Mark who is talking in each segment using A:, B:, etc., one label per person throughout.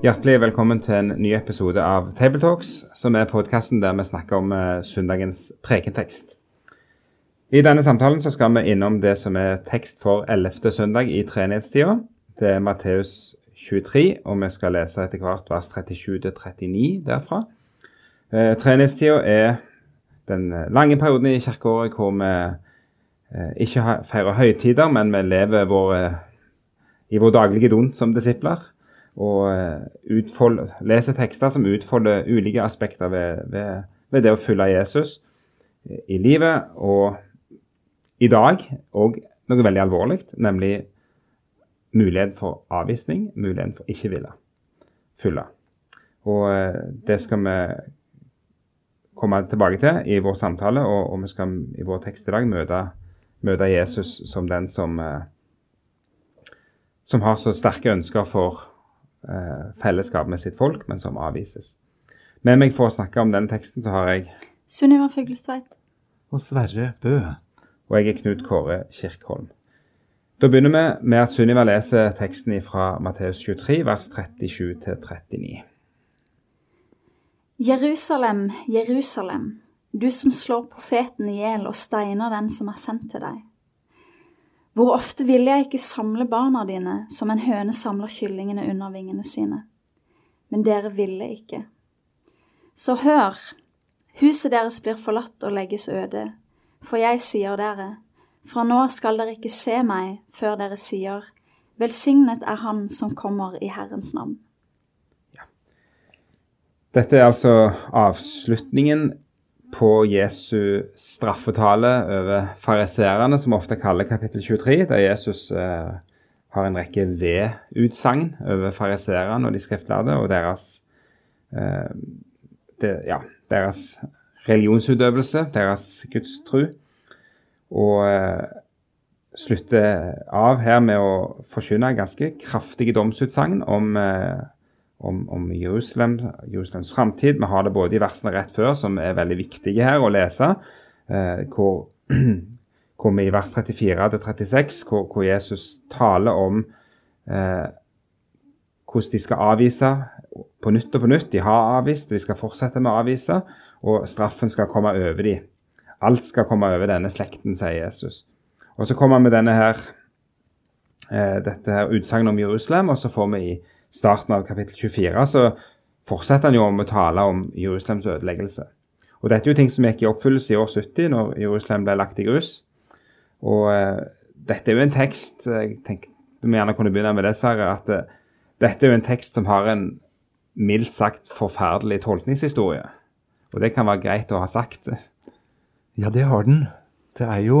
A: Hjertelig velkommen til en ny episode av Tabletalks, som er podkasten der vi snakker om uh, søndagens prekentekst. I denne samtalen så skal vi innom det som er tekst for 11. søndag i treenighetstida. Det er Matteus 23, og vi skal lese etter hvert vers 37-39 derfra. Uh, treenighetstida er den lange perioden i kirkeåret hvor vi uh, ikke feirer høytider, men vi lever vår, i vår daglige dont som disipler og eh, utfolde, lese tekster som utfolder ulike aspekter ved, ved, ved, det å følge Jesus i livet. Og i dag òg noe veldig alvorlig, nemlig mulighet for avvisning, muligheten for ikke ville følge. Og eh, det skal vi komme tilbake til i vår samtale, og, og vi skal i vår tekst i dag møte, møte Jesus som den som, eh, som har så sterke ønsker for eh, fellesskap med sitt folk, men som avvises. Med meg for å snakke om den teksten så har jeg
B: Sunniva Fuglestveit.
C: Og Sverre Bø.
A: Og jeg er Knut Kåre Kirkholm. Da begynner vi med at Sunniva leser teksten fra Matteus 23, vers 37 39.
B: Jerusalem, Jerusalem, du som slår profeten i hjel og steiner den som er sendt til deg. Hvor ofte vil jeg ikke samle barna dine som en høne samler kyllingene under vingene sine? Men dere ville ikke. Så hør, huset deres blir forlatt og legges øde, for jeg sier dere, fra nå skal dere ikke se meg før dere sier, velsignet er Han som kommer i Herrens navn. Ja.
A: Dette er altså avslutningen på Jesu straffetale over fariseerne, som ofte kaller kapittel 23, der Jesus eh, har en rekke ved-utsagn over fariseerne og de skriftlærde og deres, eh, det, ja, deres religionsutøvelse, deres gudstru. Og eh, slutter av her med å forkynne ganske kraftige domsutsagn om eh, om, om Jerusalem, Jerusalems framtid. Vi har det både i versene rett før, som er veldig viktige her å lese, eh, hvor, hvor, vi i vers 34 36, hvor, hvor Jesus taler om eh, hvordan de skal avvise på nytt og på nytt. De har avvist, de skal fortsette med å avvise, og straffen skal komme over dem. Alt skal komme over denne slekten, sier Jesus. Og Så kommer vi med denne her, eh, dette her utsagnet om Jerusalem, og så får vi i starten av kapittel 24, så fortsetter han jo om å tale om Jerusalems ødeleggelse. Og Dette er jo ting som gikk i oppfyllelse i år 70, når Jerusalem ble lagt i grus. Og uh, dette er jo en tekst jeg tenker, Du må gjerne kunne begynne med det, Sverre. at uh, Dette er jo en tekst som har en mildt sagt forferdelig tolkningshistorie. Og det kan være greit å ha sagt.
C: Ja, det har den. Det er jo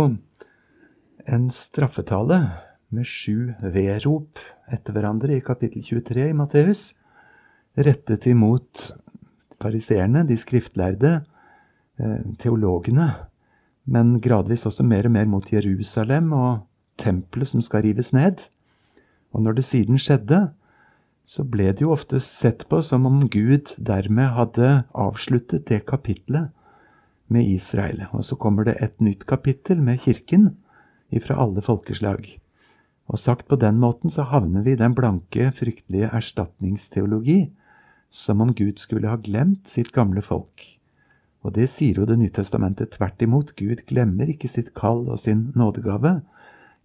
C: en straffetale med sju vedrop etter hverandre i kapittel 23 i Matteus, rettet imot fariseerne, de skriftlærde, eh, teologene, men gradvis også mer og mer mot Jerusalem og tempelet som skal rives ned. Og når det siden skjedde, så ble det jo ofte sett på som om Gud dermed hadde avsluttet det kapitlet med Israel. Og så kommer det et nytt kapittel med kirken ifra alle folkeslag. Og sagt på den måten så havner vi i den blanke, fryktelige erstatningsteologi, som om Gud skulle ha glemt sitt gamle folk. Og det sier jo Det nye testamentet tvert imot. Gud glemmer ikke sitt kall og sin nådegave.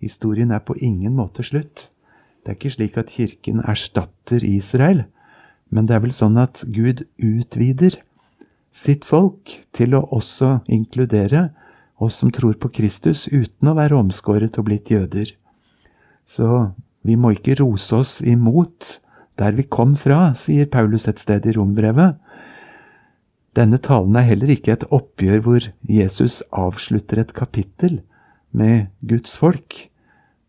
C: Historien er på ingen måte slutt. Det er ikke slik at kirken erstatter Israel, men det er vel sånn at Gud utvider sitt folk til å også inkludere oss som tror på Kristus uten å være omskåret og blitt jøder. Så vi må ikke rose oss imot der vi kom fra, sier Paulus et sted i rombrevet. Denne talen er heller ikke et oppgjør hvor Jesus avslutter et kapittel med Guds folk,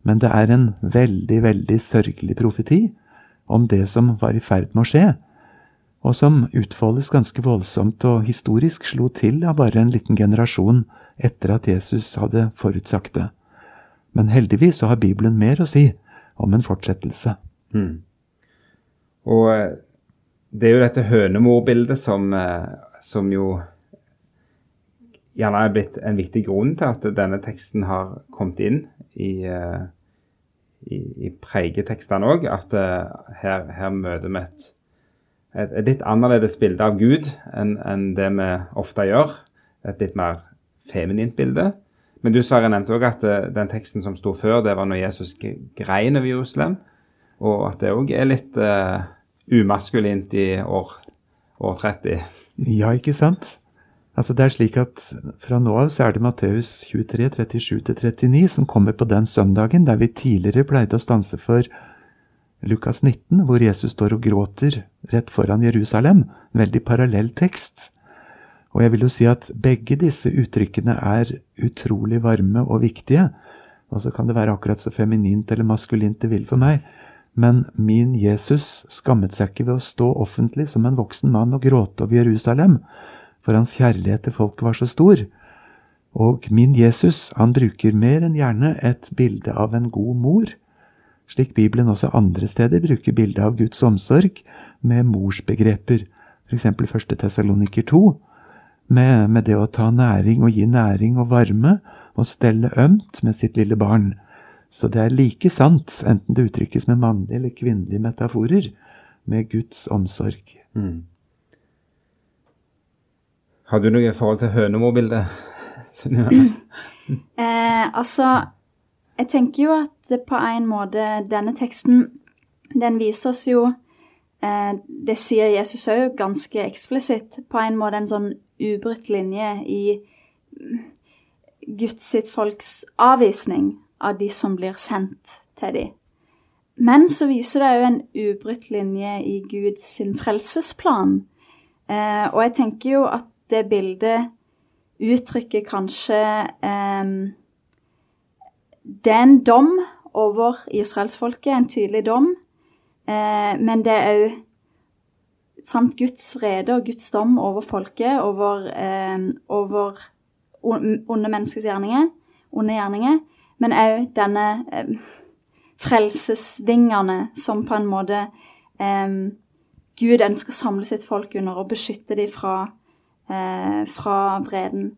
C: men det er en veldig, veldig sørgelig profeti om det som var i ferd med å skje, og som utfoldes ganske voldsomt og historisk slo til av bare en liten generasjon etter at Jesus hadde forutsagt det. Men heldigvis så har Bibelen mer å si om en fortsettelse.
A: Mm. Og eh, det er jo dette hønemorbildet som, eh, som jo gjerne er blitt en viktig grunn til at denne teksten har kommet inn i, eh, i, i pregetekstene òg. At her, her, møter vi et, et, litt annerledes bilde av Gud enn, enn det vi ofte gjør. Et litt mer feminint bilde. Men du Sverre nevnte òg at den teksten som sto før, det var når Jesus grein over Jerusalem. Og at det òg er litt uh, umaskulint i år, år 30.
C: Ja, ikke sant? Altså Det er slik at fra nå av så er det Matteus 23, 37-39 som kommer på den søndagen der vi tidligere pleide å stanse for Lukas 19, hvor Jesus står og gråter rett foran Jerusalem. Veldig parallell tekst. Og jeg vil jo si at begge disse uttrykkene er utrolig varme og viktige. Og så kan det være akkurat så feminint eller maskulint det vil for meg. Men min Jesus skammet seg ikke ved å stå offentlig som en voksen mann og gråte over Jerusalem, for hans kjærlighet til folket var så stor. Og min Jesus, han bruker mer enn gjerne et bilde av en god mor, slik Bibelen også andre steder bruker bildet av Guds omsorg med morsbegreper, f.eks. 1. Tessaloniker 2, med, med det å ta næring og gi næring og varme og stelle ømt med sitt lille barn. Så det er like sant, enten det uttrykkes med mannlige eller kvinnelige metaforer, med Guds omsorg. Mm.
A: Har du noe i forhold til hønemorbildet?
B: eh, altså, jeg tenker jo at på en måte denne teksten, den viser oss jo eh, Det sier Jesus òg ganske eksplisitt. På en måte en sånn ubrutt linje i Guds sitt folks avvisning av de som blir sendt til dem. Men så viser det òg en ubrutt linje i Guds frelsesplan. Eh, og jeg tenker jo at det bildet uttrykker kanskje eh, Det er en dom over israelsfolket, en tydelig dom. Eh, men det er òg samt Guds vrede og Guds dom over folket, over, eh, over onde menneskers gjerninger, onde gjerninger men òg denne eh, frelsesvingene som på en måte eh, Gud ønsker å samle sitt folk under og beskytte dem fra, eh, fra vreden.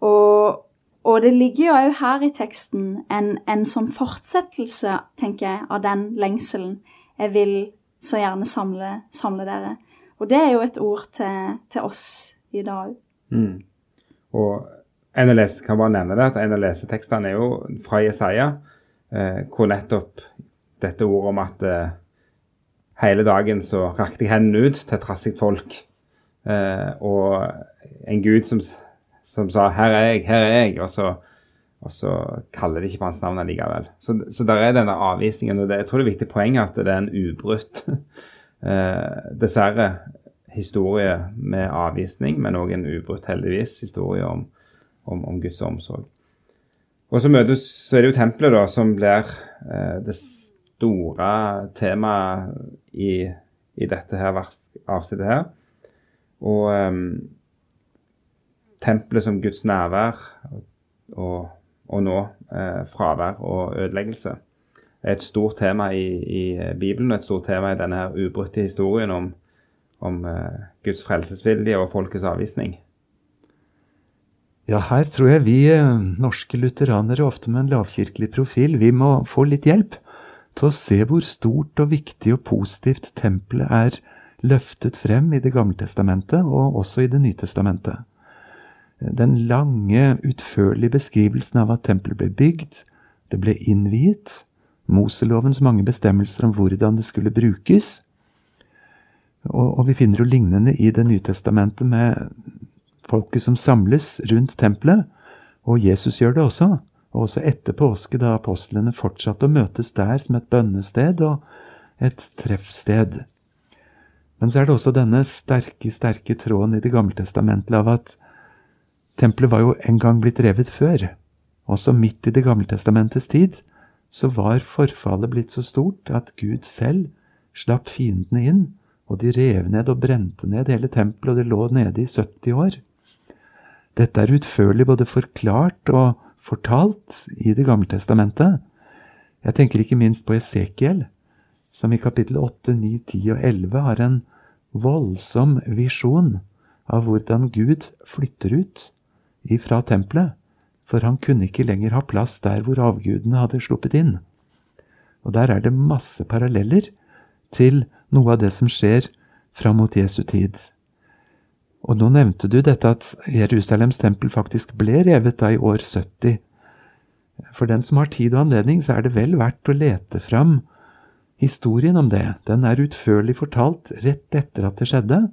B: Og, og, det ligger jo òg her i teksten en, en, sånn fortsettelse, tenker jeg, av den lengselen. Jeg vil så gjerne samle, samle dere. Og det er jo et ord til, til oss i dag.
A: Mm. Og en av lese, kan bare nevne det, at en av lesetekstene er jo fra Jesaja, eh, hvor nettopp dette ordet om at eh, hele dagen så rakte jeg hendene ut til trassig folk. Eh, og en gud som, som, sa 'her er jeg, her er jeg', og så, og så kaller de ikke på hans navn allikevel. Så, så der er denne avvisningen. og det, Jeg tror det er viktig poeng at det er en ubrutt, eh, dessverre, historie med avvisning, men òg en ubrutt, heldigvis, historie om om, om Guds omsorg. Og så, møtes, så er det jo tempelet da, som blir eh, det store temaet i, i dette her avsnittet her. Og eh, tempelet som Guds nærvær og, og nå eh, fravær og ødeleggelse et stort tema i, i, Bibelen og et stort tema i denne her ubrutte historien om, om uh, Guds frelsesvilje og folkets avvisning.
C: Ja, her tror jeg vi eh, norske lutheranere, ofte med en lavkirkelig profil, vi må få litt hjelp til å se hvor stort og viktig og positivt tempelet er løftet frem i Det gamle testamentet, og også i Det nye testamentet. Den lange, utførlige beskrivelsen av at tempelet ble bygd, det ble innviet, Moselovens mange bestemmelser om hvordan det skulle brukes, og, og vi finner jo lignende i Det nye testamentet med folket som samles rundt tempelet, og Jesus gjør det også. Og også etter påske, da apostlene fortsatte å møtes der som et bønnested og et treffsted. Men så er det også denne sterke, sterke tråden i Det gamle testamentet av at tempelet var jo en gang blitt revet før. Også midt i Det gamle testamentets tid så var forfallet blitt så stort at Gud selv slapp fiendene inn, og de rev ned og brente ned hele tempelet, og det lå nede i 70 år. Dette er utførlig både forklart og fortalt i Det gamle testamentet. Jeg tenker ikke minst på Esekiel, som i kapittel 8, 9, 10 og 11 har en voldsom visjon av hvordan Gud flytter ut ifra tempelet, for han kunne ikke lenger ha plass der hvor avgudene hadde sluppet inn. Og der er det masse paralleller til noe av det som skjer fram mot Jesu tid. Og nå nevnte du dette at Jerusalems tempel faktisk ble revet da i år 70. For den som har tid og anledning, så er det vel verdt å lete fram historien om det. Den er utførlig fortalt rett etter at det skjedde,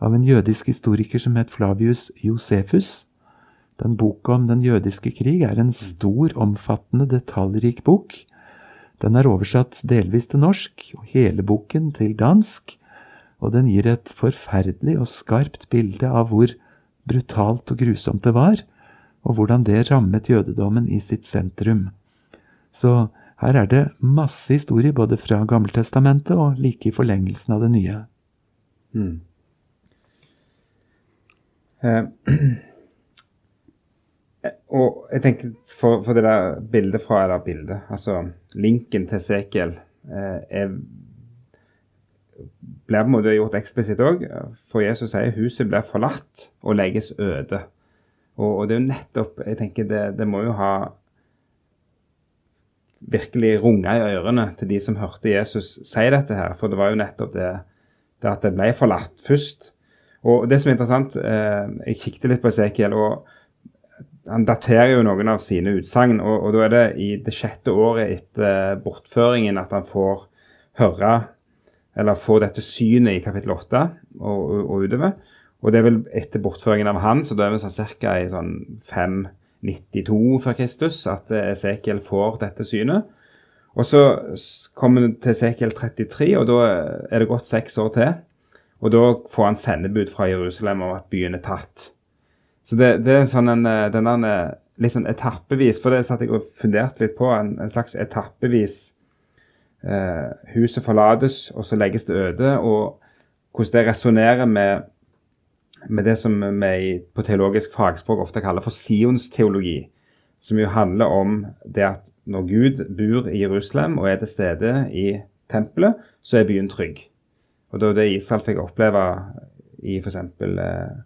C: av en jødisk historiker som het Flavius Josefus. Den boka om den jødiske krig er en stor, omfattende, detaljrik bok. Den er oversatt delvis til norsk, og hele boken til dansk, og den gir et forferdelig og skarpt bilde av hvor brutalt og grusomt det var, og hvordan det rammet jødedommen i sitt sentrum. Så her er det masse historier både fra Gammeltestamentet og like i forlengelsen av det nye.
A: Mm. Eh, og jeg tenker for, for, det der bildet fra eller bildet, altså linken til Sekiel, eh, blir på en måte gjort eksplisitt òg. For Jesus sier huset blir forlatt og legges øde. Og, og det er jo nettopp Jeg tenker det, det må jo ha virkelig runga i ørene til de som hørte Jesus si dette her. For det var jo nettopp det, det at det ble forlatt først. Og det som er interessant, eh, jeg kikket litt på Esekiel, og han daterer jo noen av sine utsagn. Og, og, da er det i det sjette året etter bortføringen at han får høre, eller får dette synet i kapittel 8 og, og, utover. Og det er vel etter bortføringen av han, så da er vi sånn ca. i sånn 592 før Kristus at Esekiel får dette synet. Og så kommer han til Esekiel 33, og da er det gått seks år til. Og da får han sendebud fra Jerusalem om at byen er tatt. Så det, det er sånn en, eh, den der litt sånn etappevis, for det satt jeg og funderte litt på, en, en slags etappevis eh, Huset forlates, og så legges det øde. Og hvordan det resonnerer med, med, det som vi på teologisk fagspråk ofte kaller for sionsteologi. Som jo handler om det at når Gud bor i Jerusalem og er til stede i tempelet, så er byen trygg. Og det var det Israel fikk oppleve i f.eks. Eh,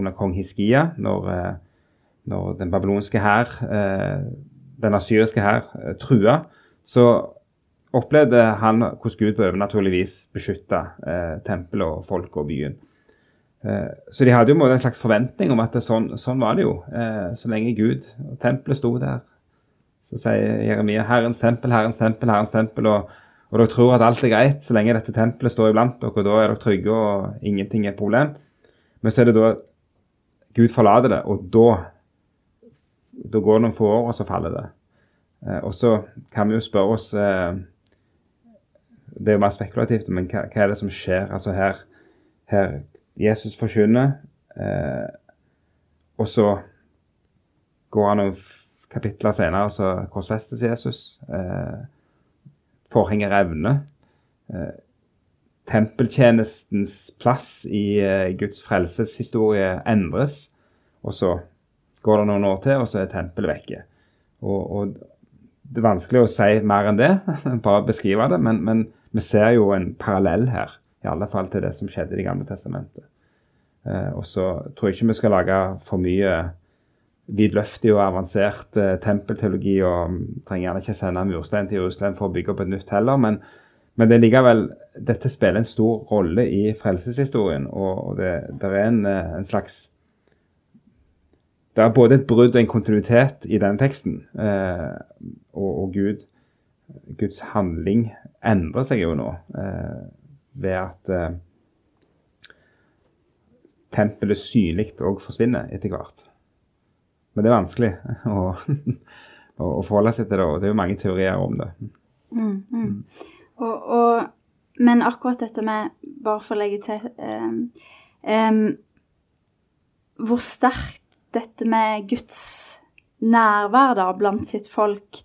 A: under kong Hiskia, når, eh, når den babylonske hær, eh, den asyriske hær, eh, trua. Så opplevde han hvordan Gud på overnaturlig vis beskytta tempelet og folket og byen. Så de hadde jo en slags forventning om at sånn, sånn, var det jo. Så lenge Gud og tempelet sto der. Så sier Jeremia 'Herrens tempel, Herrens tempel, Herrens tempel'. og og dere tror at alt er greit så lenge dette tempelet står iblant dere, og da er dere trygge og ingenting er et problem. Men så er det da Gud forlater det, og da, da går det noen få år, og så faller det. Eh, og så kan vi jo spørre oss eh, Det er jo mer spekulativt, men hva, hva, er det som skjer? Altså her, her Jesus forkynner, eh, og så går han noen kapitler senere, så korsfestes Jesus. Eh, forhenget revner. Eh, tempeltjenestens plass i uh, Guds frelseshistorie endres. Og så går det noen år til, og så er tempelet vekke. Og, og, Det er vanskelig å si mer enn det, bare beskrive det, men, men, vi ser jo en parallell her. I alle fall til det som skjedde i Det gamle testamentet. Uh, og så tror jeg ikke vi skal lage for mye vidløftig og avansert uh, tempelteologi, og trenger gjerne ikke sende murstein til Jerusalem for å bygge opp et nytt heller. men men det er likevel, dette spiller en stor rolle i frelseshistorien. Og, det, det er en, eh, en, slags Det er både et brudd og en kontinuitet i den teksten. Eh, og, og Gud, Guds handling endrer seg jo nå eh, ved at eh, tempelet synlig òg forsvinner etter hvert. Men det er vanskelig å, å, forholde seg til det, og det er jo mange teorier om det. Mm, mm.
B: Og, og, men akkurat dette med, bare for å legge til um, um, Hvor sterkt dette med Guds nærvær da blant sitt folk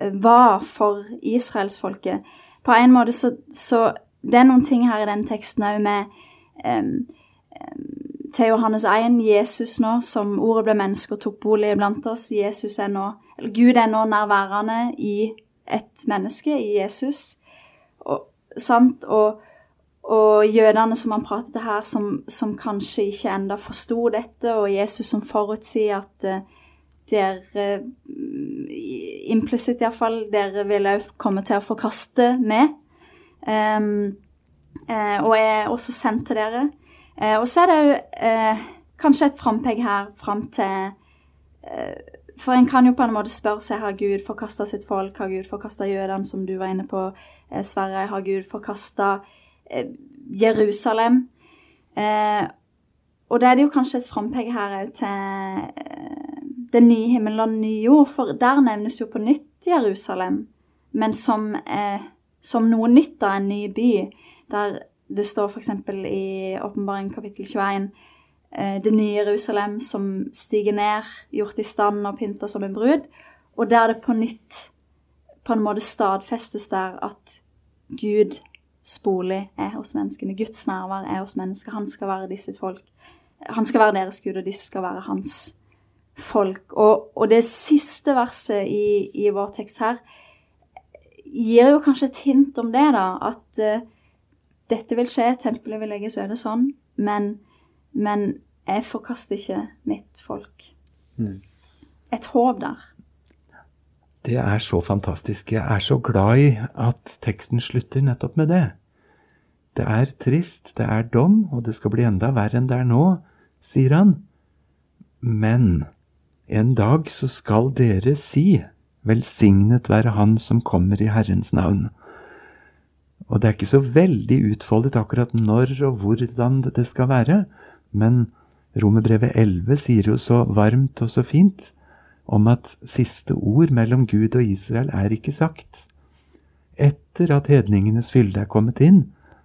B: uh, var for israelsfolket. På en måte så, så det er noen ting her i den teksten òg med um, til Johannes 1, Jesus nå, som ordet ble menneske og tok bolig blant oss. Jesus er nå, Gud er nå nærværende i et menneske, i Jesus. Og, sant? Og, og jødene som han pratet til her, som, som kanskje ikke enda forsto dette, og Jesus som forutsier at uh, dere uh, Implisitt iallfall, dere vil òg komme til å forkaste meg. Um, uh, og er også sendt til dere. Uh, og så er det òg kanskje et frampeg her fram til For en kan jo på en måte spørre seg har Gud forkasta sitt folk, har Gud forkasta jødene, som du var inne på, Sverre, har Gud forkasta Eh, Jerusalem. Eh, og da er det jo kanskje et frampek her òg til eh, den nye himmelen og den nye jord, for der nevnes jo på nytt Jerusalem, men som, eh, som noe nytt av en ny by. Der det står f.eks. i Åpenbaring kapittel 21 eh, det nye Jerusalem som stiger ned, gjort i stand og pynta som en brud, og der det på nytt på en måte stadfestes der at Gud bolig er hos menneskene. Guds nærvær er hos mennesker. Han skal være disse folk. Han skal være deres Gud, og disse skal være hans folk. Og, og det siste verset i, i, vår tekst her gir jo kanskje et hint om det, da. At uh, dette vil skje, tempelet vil legges øde sånn, men, men jeg forkaster ikke mitt folk. Mm. Et håp der.
C: Det er så fantastisk. Jeg er så glad i at teksten slutter nettopp med det. Det er trist, det er dom, og det skal bli enda verre enn det er nå, sier han. Men en dag så skal dere si, velsignet være Han som kommer i Herrens navn. Og det er ikke så veldig utfoldet akkurat når og hvordan det skal være, men Romerbrevet 11 sier jo så varmt og så fint om at siste ord mellom Gud og Israel er ikke sagt. Etter at hedningenes fylde er kommet inn,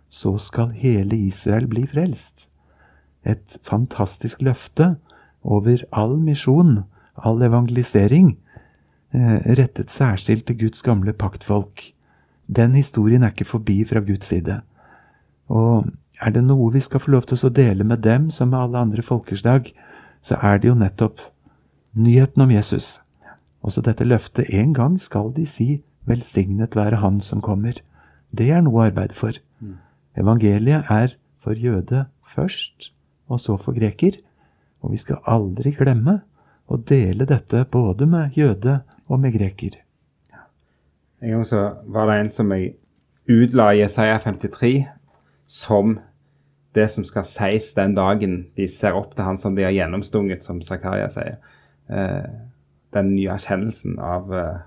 C: så skal hele Israel bli frelst. Et fantastisk løfte over all misjon, all evangelisering, eh, rettet særskilt til Guds gamle paktfolk. Den historien er ikke forbi fra Guds side. Og er det noe vi skal få lov til å dele med dem som med alle andre folkeslag, så er det jo nettopp nyheten om Jesus. Også dette løftet en gang skal de si 'velsignet være Han som kommer'. Det er noe å arbeide for. Mm. Evangeliet er for jøde først, og så for greker. Og vi skal aldri glemme å dele dette både med jøde og med greker.
A: En gang så var det en som jeg utla Jesaja 53 som det som skal sies den dagen de ser opp til han som de har gjennomstunget, som Zakaria sier. Eh, den nye erkjennelsen av eh,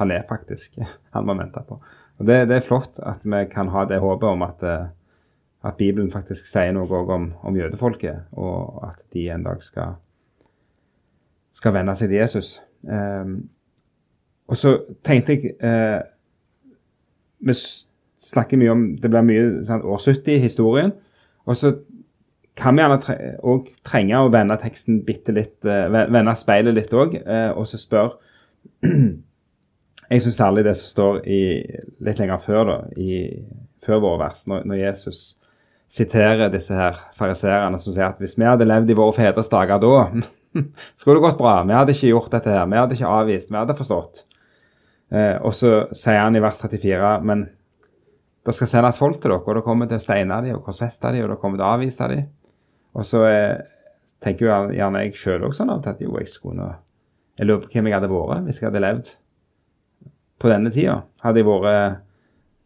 A: han er faktisk han var venta på. Og det, det, er flott at vi kan ha det håpet om at, eh, at Bibelen faktisk sier noe om, om, jødefolket, og at de en dag skal, skal venne seg til Jesus. Um, og så tenkte jeg uh, Vi snakker mye om Det blir mye sånn, år 70 i historien. Og så kan vi gjerne tre trenge å vende teksten bitte litt, uh, vende speilet litt òg, eh, og så spørre Jeg syns særlig det som står i, litt lenger før, da, i, før våre vers, når, når, Jesus siterer disse her fariseerne som sier at hvis vi hadde levd i våre fedres dager da, skulle det gått bra. Vi hadde ikke gjort dette her. Vi hadde ikke avvist. Vi hadde forstått. Eh, og så sier han i vers 34 men det skal sendes folk til dere, og det kommer til å steine dem og korsfeste dem, og det kommer til å avvise dem. Og så eh, tenker jo gjerne jeg sjøl òg sånn at jo, jeg skulle Jeg lurer på hvem jeg hadde vært hvis jeg hadde levd på denne tida. Hadde jeg vært,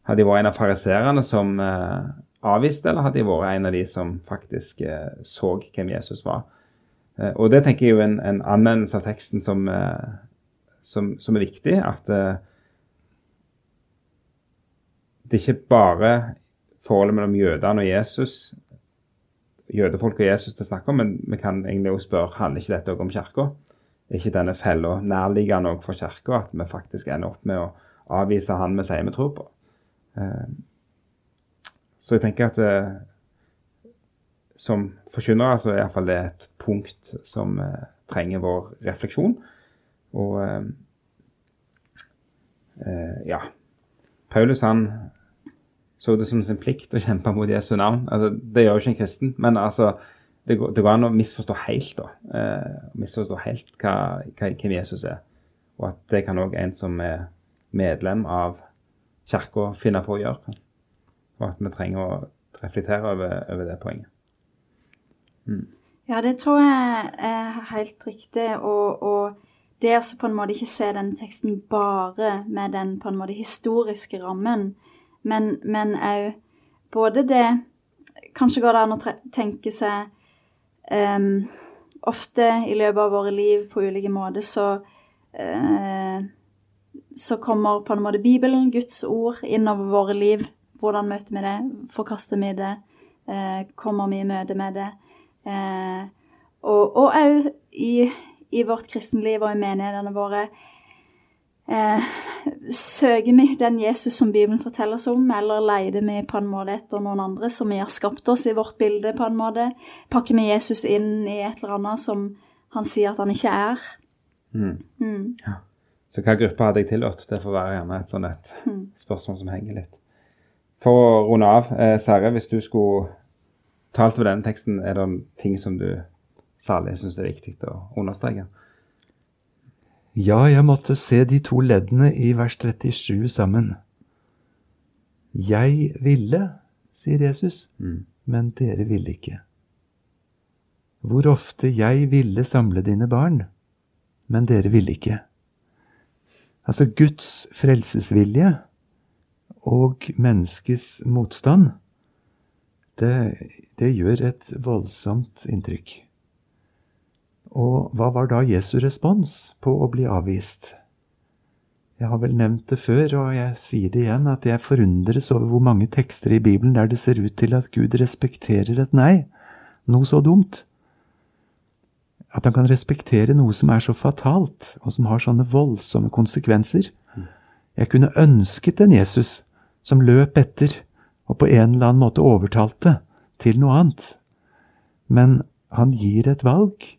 A: hadde jeg vært en av fariserene som eh, avviste, eller hadde jeg vært en av de som faktisk eh, så hvem Jesus var? Eh, og det tenker jeg jo en, en anvendelse av teksten som, eh, som, som er viktig. At det ikke bare forholdet mellom jødene og Jesus jødefolk og Jesus til å snakke om, men vi kan egentlig også spørre handler ikke dette også om kirka? Er ikke denne fella nærliggende òg for kirka, at vi faktisk ender opp med å avvise han vi sier vi tror på? Eh, så jeg tenker at eh, som forkynnere så er iallfall det et punkt som eh, trenger vår refleksjon. Og ja Paulus han så det som sin plikt å kjempe mot Jesu navn. Altså, det gjør jo ikke en kristen, men altså, det, går, det går an å misforstå helt da. Eh, misforstå helt hva, hva, hvem Jesus er. Og at det kan òg en som er medlem av kirka, finne på å gjøre. Og at vi trenger å reflektere over, over det poenget.
B: Mm. Ja, det tror jeg er helt riktig. Og, og det å på en måte ikke se denne teksten bare med den på en måte historiske rammen, men òg både det Kanskje går det an å tenke seg um, Ofte i løpet av våre liv på ulike måter så uh, så kommer på en måte Bibelen, Guds ord, innover våre liv. Hvordan møter vi det? Forkaster vi det? Uh, kommer vi i møte med det? Uh, og òg i, i, vårt kristenliv og i menighetene våre Eh, søker vi den Jesus som Bibelen forteller oss om, eller leter vi på en måte etter noen andre som vi har skapt oss i vårt bilde, på en måte? Pakker vi Jesus inn i et eller annet som han sier at han ikke er?
A: Mm. Mm. Ja. Så hva gruppe hadde jeg tilhørt? Det får være gjerne et sånt et mm. spørsmål som henger litt. For å runde av, eh, Sverre, hvis du skulle talt over denne teksten, er det ting som du særlig syns er viktig å understreke?
C: Ja, jeg måtte se de to leddene i vers 37 sammen. Jeg ville, sier Jesus, mm. men dere ville ikke. Hvor ofte jeg ville samle dine barn, men dere ville ikke. Altså Guds frelsesvilje og menneskets motstand, det, det gjør et voldsomt inntrykk. Og hva var da Jesu respons på å bli avvist? Jeg har vel nevnt det før, og jeg sier det igjen, at jeg forundres over hvor mange tekster i Bibelen der det ser ut til at Gud respekterer et nei. Noe så dumt. At han kan respektere noe som er så fatalt, og som har sånne voldsomme konsekvenser. Jeg kunne ønsket en Jesus som løp etter, og på en eller annen måte overtalte til noe annet. Men han gir et valg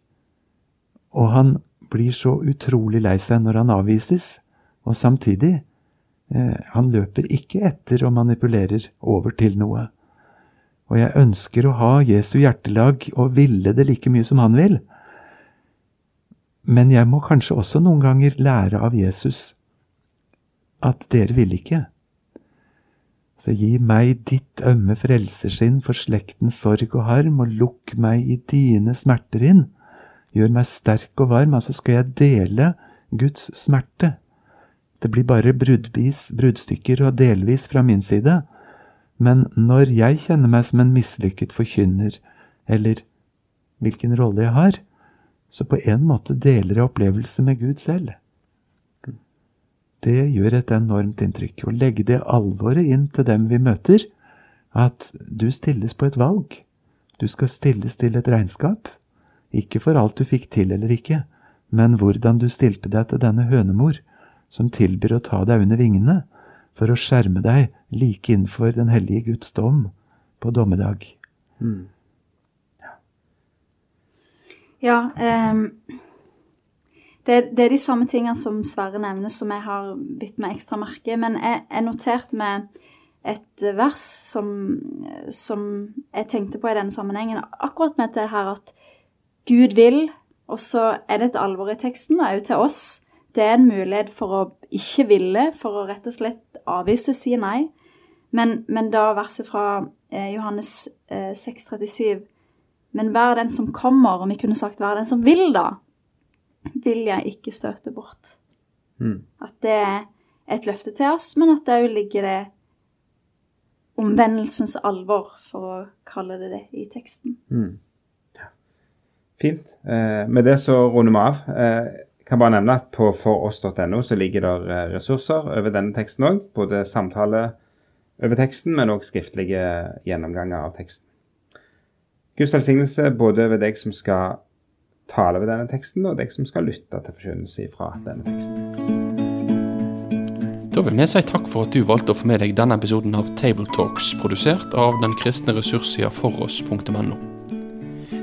C: og han blir så utrolig lei seg når han avvises, og samtidig eh, Han løper ikke etter og manipulerer over til noe. Og jeg ønsker å ha Jesu hjertelag og ville det like mye som han vil. Men jeg må kanskje også noen ganger lære av Jesus at dere vil ikke. Så gi meg ditt ømme frelserskinn for slektens sorg og harm, og lukk meg i dine smerter inn gjør meg sterk og varm, altså skal jeg dele Guds smerte. Det blir bare bruddvis, bruddstykker og delvis fra min side. Men når jeg kjenner meg som en mislykket forkynner, eller hvilken rolle jeg har, så på en måte deler jeg opplevelse med Gud selv. Det gjør et enormt inntrykk. Å legge det alvoret inn til dem vi møter, at du stilles på et valg. Du skal stilles til et regnskap. Ikke for alt du fikk til eller ikke, men hvordan du stilte deg til denne hønemor, som tilbyr å ta deg under vingene for å skjerme deg like innenfor den hellige Guds dom på dommedag. Mm.
B: Ja, ja um, det, det, er de samme tingene som Sverre nevner, som jeg har bitt meg ekstra merke Men jeg, jeg noterte meg et vers som, som, jeg tenkte på i denne sammenhengen, akkurat med det her at Gud vil, og så er det et alvor i teksten, og òg til oss. Det er en mulighet for å ikke ville, for å rett og slett avvise, si nei. Men, men da verset fra eh, Johannes eh, 6,37 Men vær den som kommer, og vi kunne sagt vær den som vil, da, vil jeg ikke støte bort. Mm. At det er et løfte til oss, men at det òg ligger det omvendelsens alvor, for å kalle det det, i teksten. Mm.
A: Fint. Eh, med det så runder vi av. Eh, kan bare nevne at på foross.no så ligger det eh, ressurser over denne teksten òg. Både samtale over teksten, men òg skriftlige gjennomganger av teksten. Guds velsignelse både ved deg som skal tale ved denne teksten, og deg som skal lytte til forkynnelse fra denne teksten.
D: Da vil vi si takk for at du valgte å få med deg denne episoden av Table Talks, produsert av den kristne ressurssida foross.no.